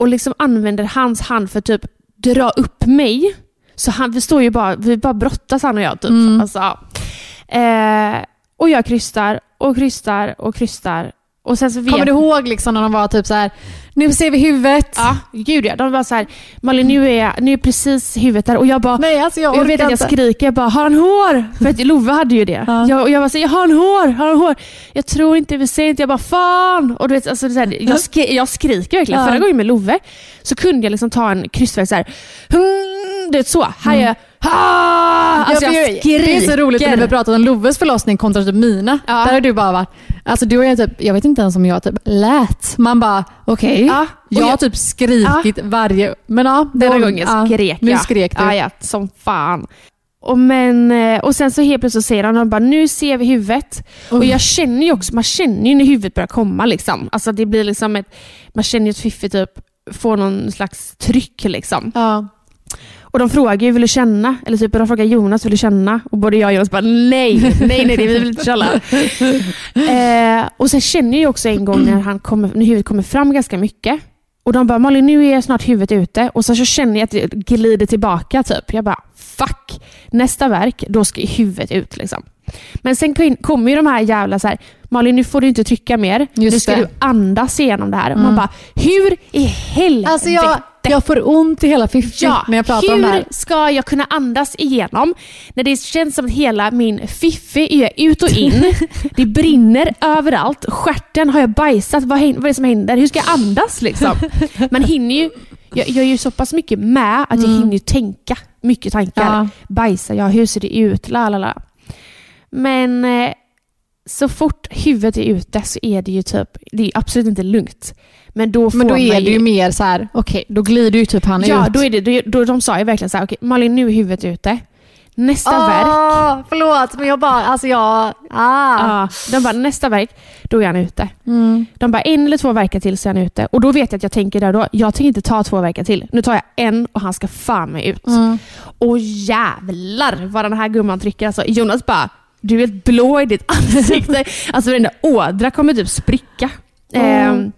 och liksom använder hans hand för att typ dra upp mig. Så han, vi står ju bara, vi bara brottas han och jag. Typ. Mm. Alltså, eh, och jag krystar och krystar och krystar. Och sen så vet Kommer du ihåg liksom när de var typ så här, nu ser vi huvudet? Ja, gud ja. De var så här, Malin nu är, nu är precis huvudet där och jag bara Nej, alltså jag jag vet att jag skriker, jag bara har han hår? För att Love hade ju det. Ja. Jag, och jag så här, jag har han hår? Har han hår? Jag tror inte, vi ser inte. Jag bara fan! Och du vet, alltså, så här, jag, skri, jag skriker verkligen. Ja. Förra gången med Love så kunde jag liksom ta en kryssfärg så här. Hmm, du vet så. Här är jag. Ah! Alltså Ja, jag jag- skriker. Det är så roligt när vi pratat om Loves förlossning kontra typ mina. Ja. Där har du bara varit, alltså du och jag typ, jag vet inte ens om jag typ lät. Man bara, okej, Ja, och jag har typ skrikit varje, men ja. Denna då- gången ja, skrek Nu jag. skrek du. Ja, ja, som fan. Och, men, eh, och sen så helt plötsligt säger han, han bara, nu ser vi huvudet. Och Oj. jag känner ju också, man känner ju när huvudet börjar komma. Liksom. Alltså det blir liksom ett, man känner ju att Fiffi typ får någon slags tryck. Liksom. Ja. Och de frågar ju, vill du känna? Eller typ de frågar Jonas, vill du känna? Och både jag och Jonas bara, nej, nej, nej, vi vill inte känna. [LAUGHS] eh, och sen känner jag ju också en gång när, han kommer, när huvudet kommer fram ganska mycket. Och de bara, Malin nu är snart huvudet ute. Och så, så känner jag att det glider tillbaka. typ. Jag bara, fuck. Nästa verk, då ska huvudet ut. Liksom. Men sen kom- kommer ju de här jävla så här, Malin nu får du inte trycka mer. nu Just ska det. du andas igenom det här. Och Mm. man bara, hur i helvete? Alltså jag, jag får ont i hela fiffi Ja, när jag pratar hur om det här. ska jag kunna andas igenom när det känns som att hela min fiffi är ut och in. [LAUGHS] det brinner överallt. Stjärten har jag bajsat. Vad, är det som händer? Hur ska jag andas liksom? [LAUGHS] Man hinner ju, jag, jag är ju så pass mycket med att jag hinner tänka mycket tankar. Ja. Bajsa, ja hur ser det ut? La, la, la. Men eh, så fort huvudet är ute så är det ju typ, det är absolut inte lugnt. Men då får Men då man är det ju mer så här, okej, då glider ju typ han Ja, ut. då är det, då, då, de sa ju verkligen så här, okej Malin nu är huvudet ute. Nästa verk, Åh, förlåt, men jag bara, alltså jag... Ah. ja, de bara nästa verk, då är han ute. Mm. De bara en eller två verkar till så är han ute. Och då vet jag att jag tänker där då, jag tänker inte ta två verkar till. Nu tar jag en och han ska fan mig ut. Mm. Och jävlar vad den här gumman trycker. Alltså, Jonas bara, du är helt blå i ditt [LAUGHS] ansikte. alltså den där ådra kommer typ spricka. Mm. Ehm,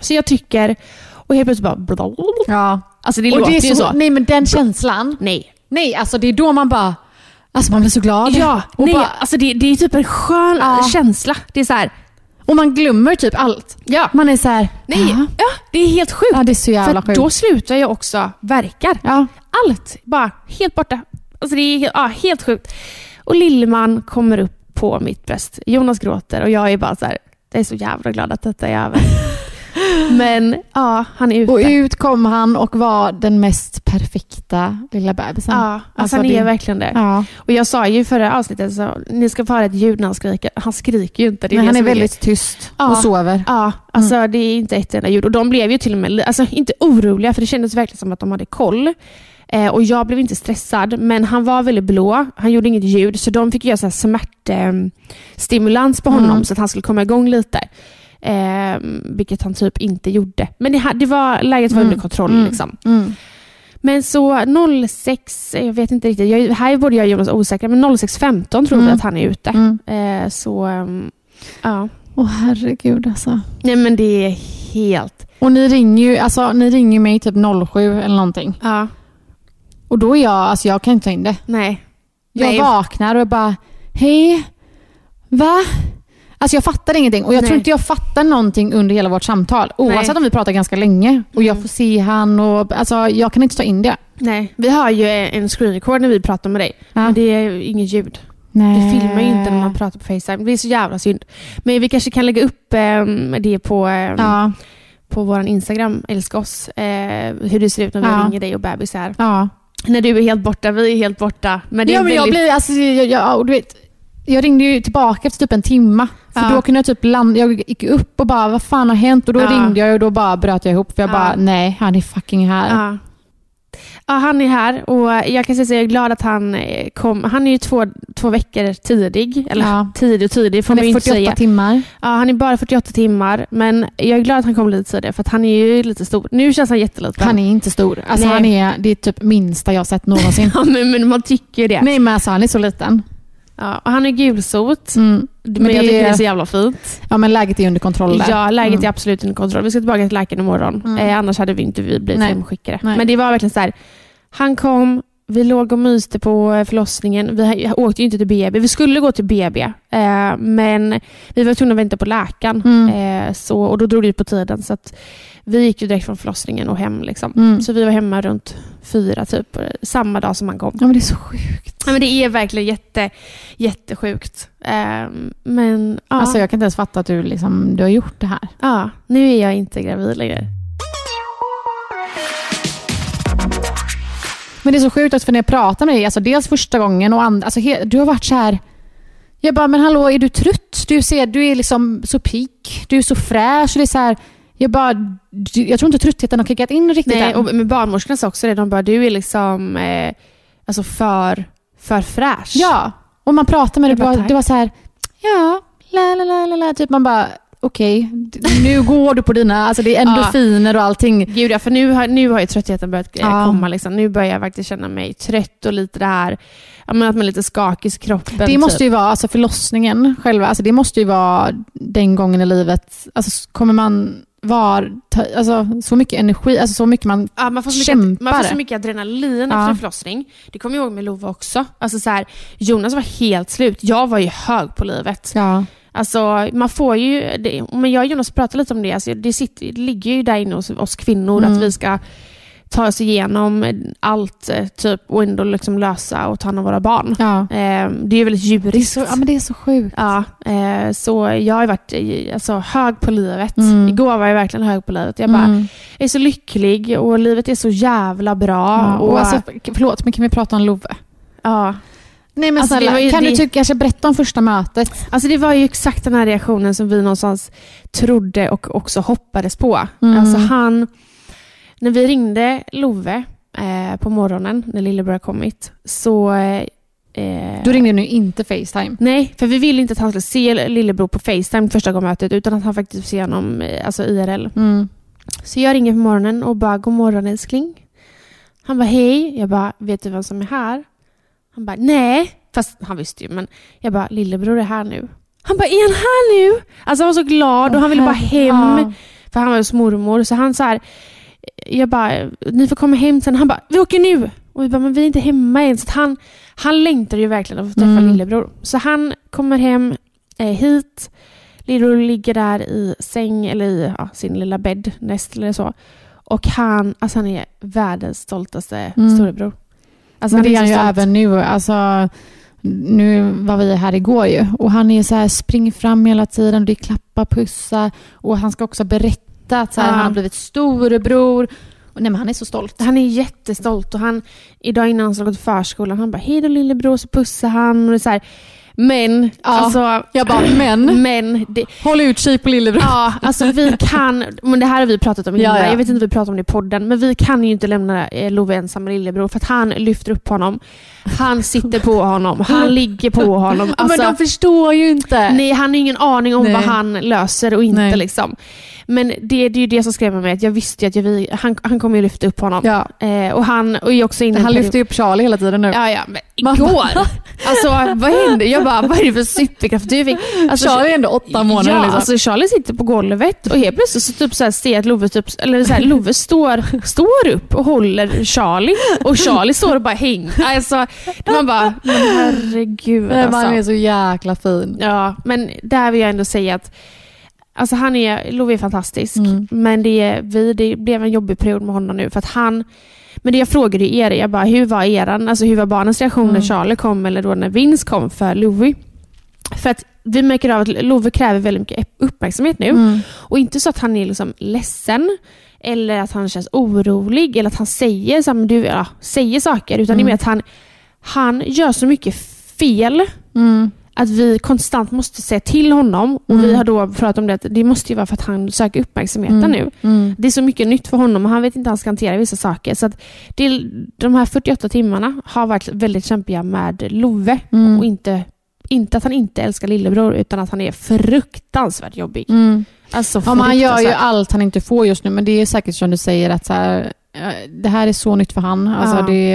så jag trycker och helt plötsligt bara... blablabla. Ja. Alltså det Och låter det är ju så, så. Nej men den känslan. Nej. Nej, alltså det är då man bara... Alltså man blir så glad. Ja, och, nej, bara, alltså det, det är typ en skön Ja. känsla. Det är så här, och man glömmer typ allt. ja, Man är så här... nej, Ja, ja, det är helt sjukt. ja det är så jävla För sjukt. då slutar jag också verkar. ja. Allt bara helt borta. Alltså det är helt, ja, helt sjukt. Och Lillman kommer upp på mitt bröst. Jonas gråter och jag är bara så här, jag är så jävla glad att detta är över. [LAUGHS] Men ja, han är ute. Och ut kom han och var den mest perfekta lilla bebisen. Ja, alltså, Alltså, han är det- verkligen det. Ja. Och jag sa ju i förra avsnittet, så, ni ska få höra ett ljud när han skriker. Han skriker ju inte. Det är Men det han är väldigt tyst Ja. och sover. Ja, alltså det är inte ett enda ljud. Och de blev ju till och med, alltså inte oroliga, för det kändes verkligen som att de hade koll. Eh, och jag blev inte stressad, men han var väldigt blå. Han gjorde inget ljud, så de fick göra så här smärtstimulans på honom Mm. så att han skulle komma igång lite. Eh, vilket han typ inte gjorde. Men det, det var, läget var Mm. under kontroll. Mm. Liksom. Mm. Men så 06, jag vet inte riktigt, jag, här är både jag och Jonas osäkra, men 06.15 tror vi Mm. att han är ute. Mm. Eh, så ehm, ja. Åh herregud alltså. Nej men det är helt... Och ni ringer ju alltså, ni ringer mig typ 07 eller någonting. Ja, Och då är jag, alltså jag kan inte ta in det. nej. Jag Nej. vaknar och bara, hej, va? Alltså jag fattar ingenting och jag Nej. tror inte jag fattar någonting under hela vårt samtal. Oavsett Nej. om vi pratar ganska länge och jag Mm. får se han och alltså jag kan inte ta in det. nej. Vi har ju en screen record när vi pratar med dig. Ja. Men det är inget ljud. Nej. Det filmar ju inte när man pratar på Facetime. Det är så jävla synd. Men vi kanske kan lägga upp ehm, det på, ehm, Ja, på vår Instagram, älska oss. Eh, hur det ser ut när vi Ja. ringer dig och bebisar. ja. När du är helt borta, vi är helt borta. Men det är ja men jag väldigt... blir, alltså, jag, jag, du vet, jag ringde ju tillbaka efter typ en timma. För Ja. då kunde jag typ landa, jag gick upp och bara, vad fan har hänt? Och då Ja. ringde jag och då bara bröt jag ihop. För jag Ja. bara, nej, han är fucking här. Ja. han är här och jag kan säga så jag är glad att han eh, kom. Han är ju två, två veckor tidig. Eller Ja. tidig och tidig får Han man ju är inte 48 säga. timmar. Ja, han är bara 48 timmar. Men jag är glad att han kom lite tidigare för att han är ju lite stor. Nu känns han jätteliten. Han är inte stor. Alltså Nej. han är, det är typ minsta jag har sett någonsin. [LAUGHS] Ja, men, men man tycker ju det. Nej men alltså han är så liten. Ja, och han är gulsot. Mm. Men, jag tycker det är så jävla fint. Ja men läget är under kontroll där. Ja, läget Mm. är absolut under kontroll. Vi ska tillbaka till läkaren imorgon. Mm. Eh, annars hade vi inte vi blivit hemskickade. Men det var verkligen så här. Han kom, vi låg och myste på eh, förlossningen. Vi åkte inte till BB. Vi skulle gå till BB, eh, men vi var tvungna att vänta på läkaren. Mm. Eh, så, och då drog det ut på tiden. Så vi gick ju direkt från förlossningen och hem. Liksom. Mm. Så vi var hemma runt fyra, typ, eh, samma dag som han kom. Ja men det är så sjukt. Ja, men det är verkligen jätte, jättesjukt. Eh, men ja. Alltså jag kan inte ens fatta att du, liksom, du har gjort det här. Ja, nu är jag inte gravid längre. Men det är så sjukt också för när jag pratar med dig, alltså dels första gången och andra, alltså du har varit så här. Jag bara, men hallå är du trött? Du, ser, du är liksom så pigg, du är så fräsch. Och det är så här, jag bara, du, jag tror inte tröttheten har kickat in riktigt Nej, än. och med barnmorskorna sa också det. De bara, du är liksom eh, alltså för, för fräsch. Ja, och man pratar med dig, det bara, var, tack. det var så här, ja, la la la la la, typ man bara, okej, d- nu går du på dina, alltså det är [LAUGHS] endorfiner och allting. Gud ja, för nu har, nu har ju tröttheten börjat eh, komma. Liksom. Nu börjar jag faktiskt känna mig trött och lite det här, att man är lite skakig i kroppen. Det måste typ. ju vara, alltså förlossningen själva, alltså det måste ju vara den gången i livet, alltså kommer man vara, ta, alltså så mycket energi, alltså så mycket man Ja, man, får så mycket, man får kämpar. så mycket adrenalin Ja. efter en förlossning. Det kommer jag ihåg med Lova också. Alltså så här, Jonas var helt slut. Jag var ju hög på livet. Ja. Alltså, man får ju, det, men jag och Jonas pratade lite om det, alltså, det, sitter, det ligger ju där inne hos oss kvinnor Mm. att vi ska ta oss igenom allt eh, typ, och ändå liksom lösa och ta hand om våra barn. Ja. Eh, det är ju väldigt djuriskt. Så, ja men det är så sjukt. Ja, eh, så jag har varit alltså, hög på livet. Mm. Igår var jag verkligen hög på livet. Jag bara Mm. är så lycklig och livet är så jävla bra. Ja, och, och alltså, förlåt, men kan vi prata om Love? ja. Nej men Alltså, snälla, ju- kan det- du kanske berätta om första mötet? Alltså det var ju exakt den här reaktionen som vi någonstans trodde och också hoppades på. Mm. Alltså han, när vi ringde Love eh, på morgonen när lillebror hade kommit så... Eh, Du ringde nu inte Facetime. Nej, för vi ville inte att han skulle se lillebror på Facetime första gången mötet utan att han faktiskt ser honom eh, alltså IRL. Mm. Så jag ringer på morgonen och bara God morgon älskling. Han bara hej. Jag bara vet du vem som är här? Han bara nej. Fast han visste ju men jag bara lillebror är här nu. Han bara är han här nu? Alltså han var så glad och han ville bara hem. Ja. För han var hos mormor. Så han så här, jag bara, ni får komma hem sen. Han bara, vi åker nu. Och vi bara, men vi är inte hemma än. Så han, han längtar ju verkligen att få träffa Mm. lillebror. Så han kommer hem eh, hit. Lillebror ligger där i säng, eller i ja, sin lilla bädd, näst eller så. Och han, alltså han är världens stoltaste Mm. storebror. Alltså men det är han ju även nu. Alltså, nu var vi här igår ju och han är så här, spring fram hela tiden och det är klappa, pussa och han ska också berätta att så här, Ja. han har blivit storebror. Och, nej men han är så stolt. Han är jättestolt och han, idag innan han skulle gå till förskolan, han bara hej då lillebror, så pussar han. Och så här, Men, alltså... Jag bara, [CLEARS THROAT] men. Men, det, Håll utkik på lillebror. Ja, alltså vi [LAUGHS] kan, men det här har vi pratat om innan, Ja, ja. jag vet inte om vi pratat om det i podden, men vi kan ju inte lämna eh, Love ensam med lillebror för att han lyfter upp honom, han sitter på honom, han ligger på honom. [LAUGHS] Alltså, men de förstår ju inte. nej, han har ingen aning om Nej. vad han löser och inte. Nej. liksom. Men det, det är ju det som skrämmer mig, att jag visste ju att jag, han, han kommer ju lyfta upp honom. Ja. Eh, och han och också inne Han lyfter ju upp Charlie hela tiden nu. Ja, ja, men igår. alltså vad hände? Jag bara, vad är det för superkraft du fick? Alltså, Charlie är ändå åtta månader. Ja, liksom. alltså Charlie sitter på golvet och helt plötsligt så typ så här ser jag att Love, typ, eller så här, Love står, står upp och håller Charlie och Charlie står och bara hänger. Alltså, man bara, men herregud. Nej, Man är Alltså. så jäkla fin. Ja, men där vill jag ändå säga att Alltså han är, Love är fantastisk, Mm. men det, är, vi, det blev en jobbig period med honom nu för att han men det jag frågade er, jag bara, hur var eran, alltså hur var barnens reaktion när Mm. Charlie kom eller då när Vince kom för Louie? För att vi märker av att Love kräver väldigt mycket uppmärksamhet nu. Mm. Och inte så att han är liksom ledsen eller att han känns orolig eller att han säger, så här, du, ja, säger saker. Utan det är Mm. mer att han, han gör så mycket fel Mm. Att vi konstant måste säga till honom. Och Mm. Vi har då pratat om det att det måste ju vara för att han söker uppmärksamheten Mm. nu. Mm. Det är så mycket nytt för honom och han vet inte hur han ska hantera vissa saker. Så att det, de här 48 timmarna har varit väldigt kämpiga med Love. Mm. Och inte, inte att han inte älskar lillebror utan att han är fruktansvärt jobbig. Mm. Alltså Ja, han gör ju allt han inte får just nu, men det är säkert som du säger att så här, det här är så nytt för han. Alltså det,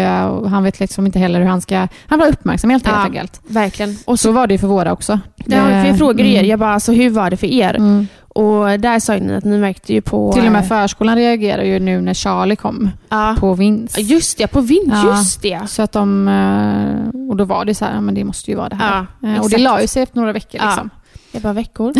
han vet liksom inte heller hur han ska... Han vill ha uppmärksamhet helt Ja. enkelt. Verkligen. Och så, Så var det för våra också. ja, för jag frågade er, Mm. jag bara, alltså, hur var det för er? Mm. Och där sa ni att ni märkte ju på... Till och med eh, förskolan reagerar ju nu när Charlie kom ja. på vinst. Just det, på vind. Ja. Just det. Så att de... eh, Och då var det så här, men det måste ju vara det här. Ja, Eh, och det la ju sig efter några veckor. Liksom. Jag bara, veckor?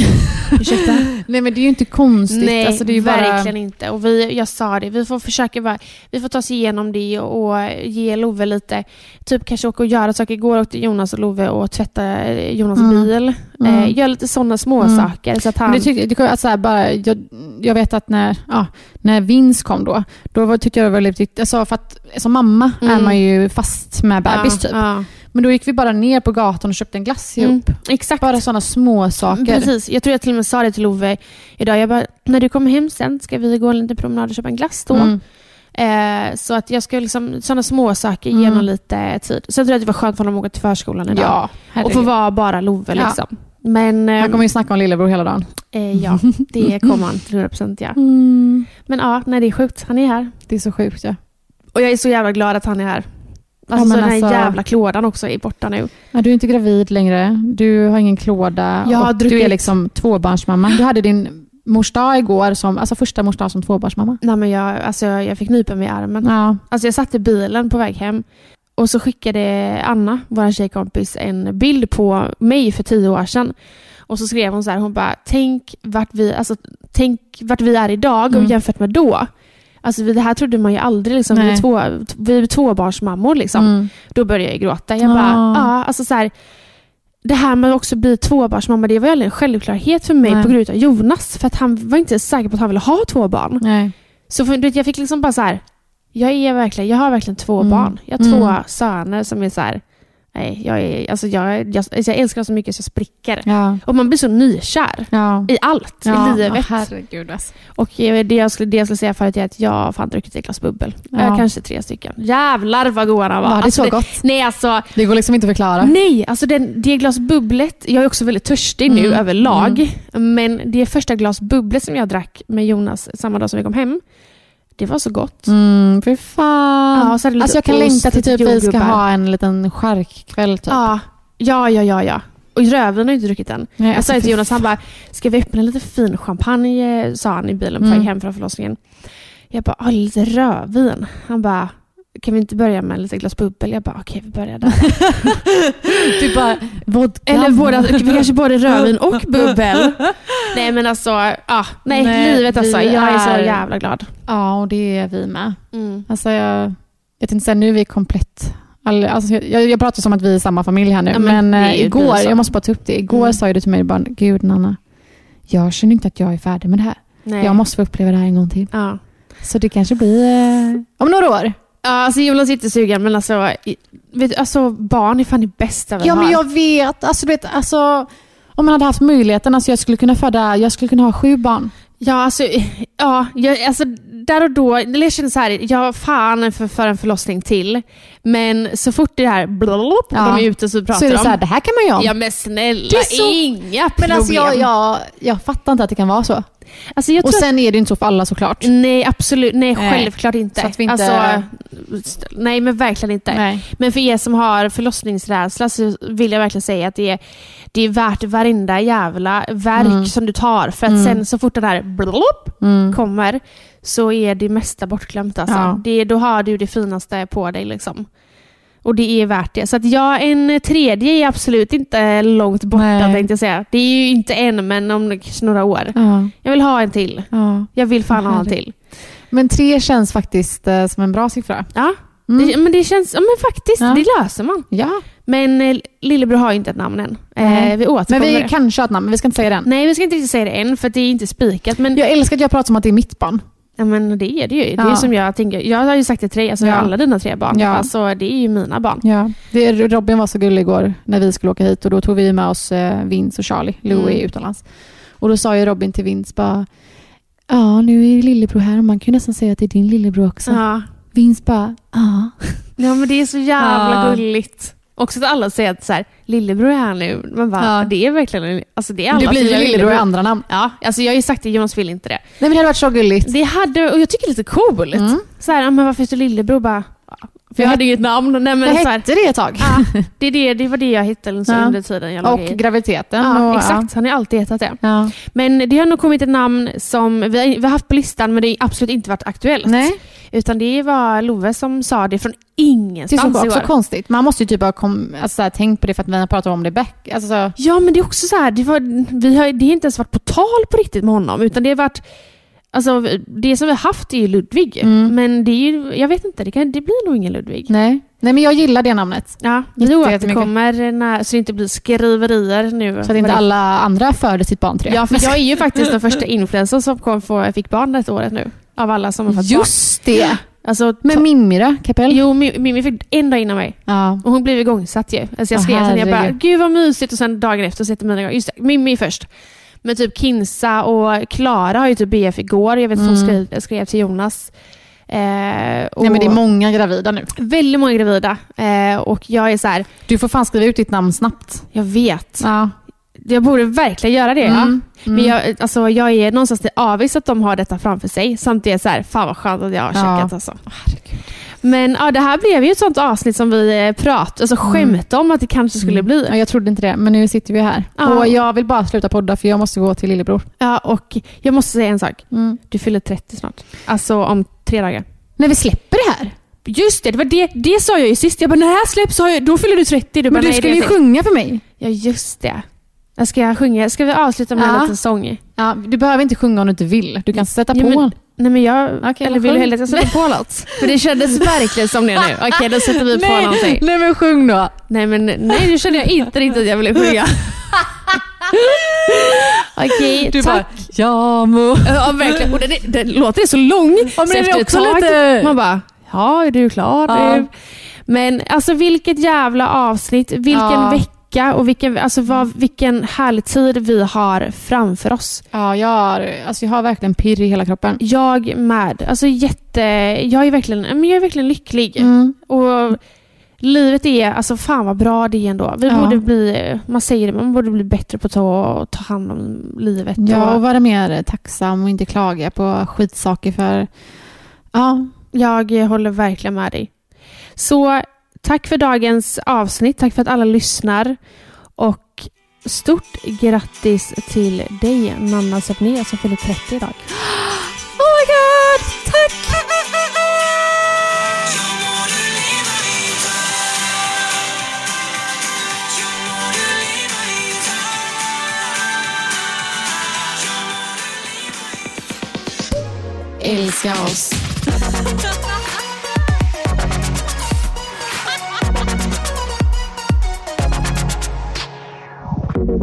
Ursäkta? [LAUGHS] Nej men det är ju inte konstigt. Nej, alltså, det är verkligen bara... inte. Och vi, jag sa det, vi får försöka bara, vi får ta oss igenom det och, och ge Love lite, typ kanske åka och göra saker. Igår åkte Jonas och Love och tvätta eh, Jonas Mm. bil. Mm. Eh, gör lite sådana små Mm. saker så att han... Men det tyckte, det, kom- alltså, bara, jag, jag vet att när, ja, när Vince kom då, då var, tyckte jag det var väldigt viktigt. Alltså, för att som mamma är Mm. man ju fast med bebis typ. Ja, Men då gick vi bara ner på gatan och köpte en glass Mm. ihop. exakt. Bara sådana små saker. Precis. Jag tror jag till och med sa det till Love idag. Jag bara, när du kommer hem sen ska vi gå en liten promenad och köpa en glass då. Mm. Eh, så att jag ska liksom, sådana små saker ge Mm. lite tid. Sen tror jag att det var skönt för honom att åka till förskolan idag. Ja, och få vara bara Love Ja. liksom. Men eh, Han kommer ju snacka om lillebror hela dagen. eh, ja, det [LAUGHS] kommer han till 100% ja. Mm. Men ja, nej det är sjukt. Han är här. Det är så sjukt ja. Och jag är så jävla glad att han är här. Ja, Alltså men så den här alltså- jävla klådan också är borta nu. ja. Du är inte gravid längre. Du har ingen klåda. Jag har och Du druckit- är liksom tvåbarnsmamma. Du hade din mors dag igår, som, alltså första mors dag som tvåbarnsmamma. Nej, men jag, alltså, jag, jag fick nypa mig i armen. Ja. Alltså jag satt i bilen på väg hem och så skickade Anna, vår tjejkompis, en bild på mig för tio år sedan. Och så skrev hon så här, hon bara, tänk vart vi, alltså, tänk vart vi är idag och Mm. jämfört med då. Alltså det här trodde man ju aldrig, liksom. vi, är två, vi är tvåbarnsmammor. Liksom. Mm. Då började jag gråta. Jag bara, Ah. ja, alltså så här, det här med att också bli tvåbarnsmamma, det var ju aldrig en självklarhet för mig Nej. på grund av Jonas. För att han var inte säker på att han ville ha två barn. Nej. Så för, du vet, jag fick liksom bara så här, jag, är verkligen, jag har verkligen två Mm. barn. Jag har två Mm. söner som är så här, nej, jag, är, alltså jag, jag, alltså jag älskar så mycket så jag spricker. Ja. Och man blir så nykär Ja. i allt Ja, i livet. herregud alltså. och eh, det jag, skulle, det jag skulle säga förut är att jag har fan druckit ett glas bubbel. Ja. Eh, kanske tre stycken. Jävlar vad goda de var. Var det Alltså, så gott? Nej, alltså, Det går liksom inte att förklara. nej, alltså den, det glas bubblet, jag är också väldigt törstig nu Mm. överlag, men det första glas bubblet som jag drack med Jonas samma dag som vi kom hem, det var så gott. Mm, för fan. Ja, alltså jag kan längta till typ vi ska ha en liten charkkväll typ. Ja, ja, ja, ja. ja. Och rödvin har jag inte druckit än. Nej, Jag alltså, sa ju till fy Jonas, han bara, ska vi öppna lite fin champagne? Sa han i bilen på väg Mm. hem från förlossningen. Jag bara, lite rödvin. Han bara, kan vi inte börja med lite glas bubbel? Jag bara, okej vi börjar där. [LAUGHS] Du bara, vodka. Eller båda, vi kanske både rödvin och bubbel. [LAUGHS] Nej men alltså, ah, nej, Nej, livet alltså. Jag är så är- jävla glad. Ja, och det är vi med. Mm. Alltså jag, jag inte säga, nu är vi komplett. All, alltså jag, jag pratar som att vi är samma familj här nu, Ja, men men, ju igår, så. jag måste bara ta upp det, igår Mm. sa du till mig, bara, gud Nanna, jag känner inte att jag är färdig med det här. Nej. Jag måste få uppleva det här en gång till. Ja. Så det kanske blir eh, om några år. Ja, alltså Jonas är inte sugen, men alltså, vet, alltså barn är fan det bästa vi Ja, har. men jag vet. Alltså, du vet, alltså, om man hade haft möjligheten, alltså, jag skulle kunna föda, jag skulle kunna ha sju barn. Ja, alltså, ja, jag, alltså där och då, jag känner så här, jag fan för, för en förlossning till. Men så fort det här blop, Ja. de är ute så pratar Så är det de. så här, det här kan man göra. Ja men snälla, Det är så- inga problem. men alltså, jag, jag, jag fattar inte att det kan vara så. alltså, Och sen är det inte så för alla såklart. Nej, absolut. Nej, Nej. självklart inte. Så att vi inte- Alltså, nej, men verkligen inte. Nej. Men för er som har förlossningsrädsla så vill jag verkligen säga att det är, det är värt varenda jävla verk Mm. som du tar. För att Mm. sen så fort den här blop Mm. kommer så är det mesta bortglömt. Alltså. Ja. Det, då har du det finaste på dig. Liksom. Och det är värt det. Så att ja, en tredje är absolut inte långt borta Nej. tänkte jag säga. Det är ju inte en, men om några år. Ja, Jag vill ha en till. ja. Jag vill fan ha en till. Men tre känns faktiskt eh, som en bra siffra. Ja, Mm. det, men det känns, ja men faktiskt, Ja. det löser man. Ja, Men eh, lillebror har ju inte ett namn än. Eh, vi men återkommer. vi kanske har ett namn, men vi ska inte säga det än. Nej, vi ska inte riktigt säga det än, för det är inte spikat. Men, Jag älskar att jag pratar om att det är mitt barn. Ja, men det är det ju. Det är Ja. som jag tänker. Jag har ju sagt till tre, alltså Ja. alla dina tre barn. Ja. Alltså, det är ju mina barn. Ja. Det, Robin var så gullig igår när vi skulle åka hit och då tog vi med oss eh, Vince och Charlie. Louie Mm. utomlands. Och då sa ju Robin till Vince bara Ja, nu är lillebror här och man kan ju nästan säga att det är din lillebror också. Ja. Vince bara ja. ja, men det är så jävla Ja. gulligt. Också att alla säger att så här, lillebror är här nu. Man bara, Ja. det är verkligen, alltså det är alla Du blir ju lillebror i andra namn. Ja, alltså jag har ju sagt det, Jonas vill inte det. Nej men det hade varit så gulligt. Det hade, och jag tycker det är lite coolt. Mm. Så här, men varför heter du lillebror? Bara, för jag hade ju ett namn. Nej, men Det så här, hette det ett tag. Ja, det, är det, det var det jag hittade så Ja. under tiden jag Och i. graviditeten. Ja, och, exakt. Han har alltid hetat det. Men det har nog kommit ett namn som vi har, vi har haft på listan men det har absolut inte varit aktuellt. Nej, Utan det var Love som sa det från det är ingenstans så också konstigt. Man måste ju typ ha kom, alltså, så här, tänkt på det för att vi har pratat om det back. Alltså, så, Ja men det är också så här, det, var, vi har, det har inte ens varit på tal på riktigt med honom utan det har varit Alltså det som vi har haft är ju Ludvig. Mm. Men det är ju, jag vet inte, det, kan, det blir nog ingen Ludvig. nej. nej, men jag gillar det namnet. Ja, vi återkommer när, så det inte blir skriverier nu. Så att inte alla andra föder sitt barn till det. Ja, för jag är ju [LAUGHS] faktiskt den första influencern som kom få, fick barn detta året nu. Av alla som har fått Just det! barn. Alltså, Men Mimmi då? Kapell? Jo, Mi- Mimmi fick en dag innan mig. Ja. Och hon blev igångsatt ju. Alltså jag skrev till henne, jag bara, gud vad mysigt. Och sen dagen efter så heter mina igång. Just det, Mimmi först. Men typ Kinsa och Klara har ju typ BF igår. Jag vet att hon Mm. skrev, skrev till Jonas. Eh, och Nej, men det är många gravida nu. väldigt många gravida. Eh, och jag är så här, Du får fan skriva ut ditt namn snabbt. jag vet. Ja. Jag borde verkligen göra det. Ja. Mm. Men jag, alltså, jag är någonstans avis att de har detta framför sig. Samtidigt så här, fan vad skönt att jag har Ja. checkat. Alltså. Men ja, det här blev ju ett sånt avsnitt som vi eh, pratade, alltså skämtade om att det kanske skulle bli. Ja, jag trodde inte det, men nu sitter vi här. Ja. Och jag vill bara sluta podda för jag måste gå till lillebror. Ja, och jag måste säga en sak. Mm. Du fyller 30 snart. Alltså om tre dagar. När vi släpper det här. Just det, det, var det, det sa jag ju sist. Jag bara, när det här släpps, så har jag, då fyller du 30. Du bara, Men du är ju sjunga för mig. Ja, just det. Jag ska sjunga. Ska vi avsluta med Ja. en liten sång? Ja, du behöver inte sjunga om du inte vill. Du kan sätta Ja, på. men- Nej men jag, Okej, eller vill du hellre att jag sätter på något? [LAUGHS] För det kändes verkligen som det nu. Okej, då sätter vi på nej, någonting. nej men sjung då. Nej men nej, nu kände jag inte riktigt att jag ville sjunga. [LAUGHS] Okej, Du tack. bara, ja må. Ja verkligen. Och den, är- den låten är så lång. Ja, så efter ett tag, lite- man bara, ja är du klar Ja. nu? Men alltså vilket jävla avsnitt, vilken Ja. vecka och vilken, alltså, vad, vilken härlig tid vi har framför oss. Ja, jag har, alltså jag har verkligen pirr i hela kroppen. Jag med. Alltså jätte, jag är verkligen, men jag är verkligen lycklig. Mm. Och livet är, alltså fan vad bra det är ändå. Vi Ja. borde bli, man säger det, man borde bli bättre på att ta, ta hand om livet. Ja, och och vara mer tacksam och inte klaga på skitsaker för... Ja, jag håller verkligen med dig. Så tack för dagens avsnitt, tack för att alla lyssnar. Och stort grattis till dig, Nanna Sepné, som fyller 30 idag. [GASPS] Oh my god, tack! Älska oss. [LAUGHS]